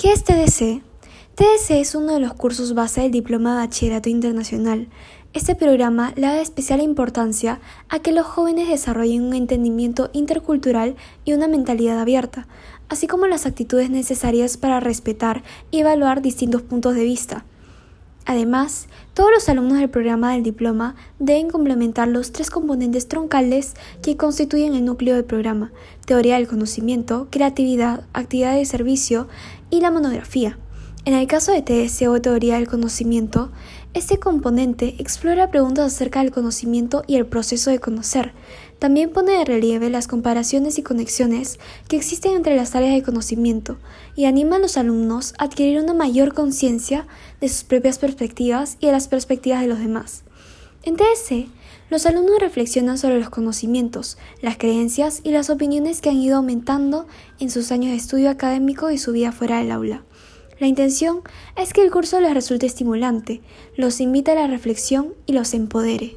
¿Qué es TDC? TDC es uno de los cursos base del Diploma de Bachillerato Internacional. Este programa le da especial importancia a que los jóvenes desarrollen un entendimiento intercultural y una mentalidad abierta, así como las actitudes necesarias para respetar y evaluar distintos puntos de vista. Además, todos los alumnos del programa del diploma deben complementar los tres componentes troncales que constituyen el núcleo del programa, teoría del conocimiento, creatividad, actividad de servicio y la monografía. En el caso de TS o teoría del conocimiento, este componente explora preguntas acerca del conocimiento y el proceso de conocer. También pone de relieve las comparaciones y conexiones que existen entre las áreas de conocimiento y anima a los alumnos a adquirir una mayor conciencia de sus propias perspectivas y de las perspectivas de los demás. En TS, los alumnos reflexionan sobre los conocimientos, las creencias y las opiniones que han ido aumentando en sus años de estudio académico y su vida fuera del aula. La intención es que el curso les resulte estimulante, los invite a la reflexión y los empodere.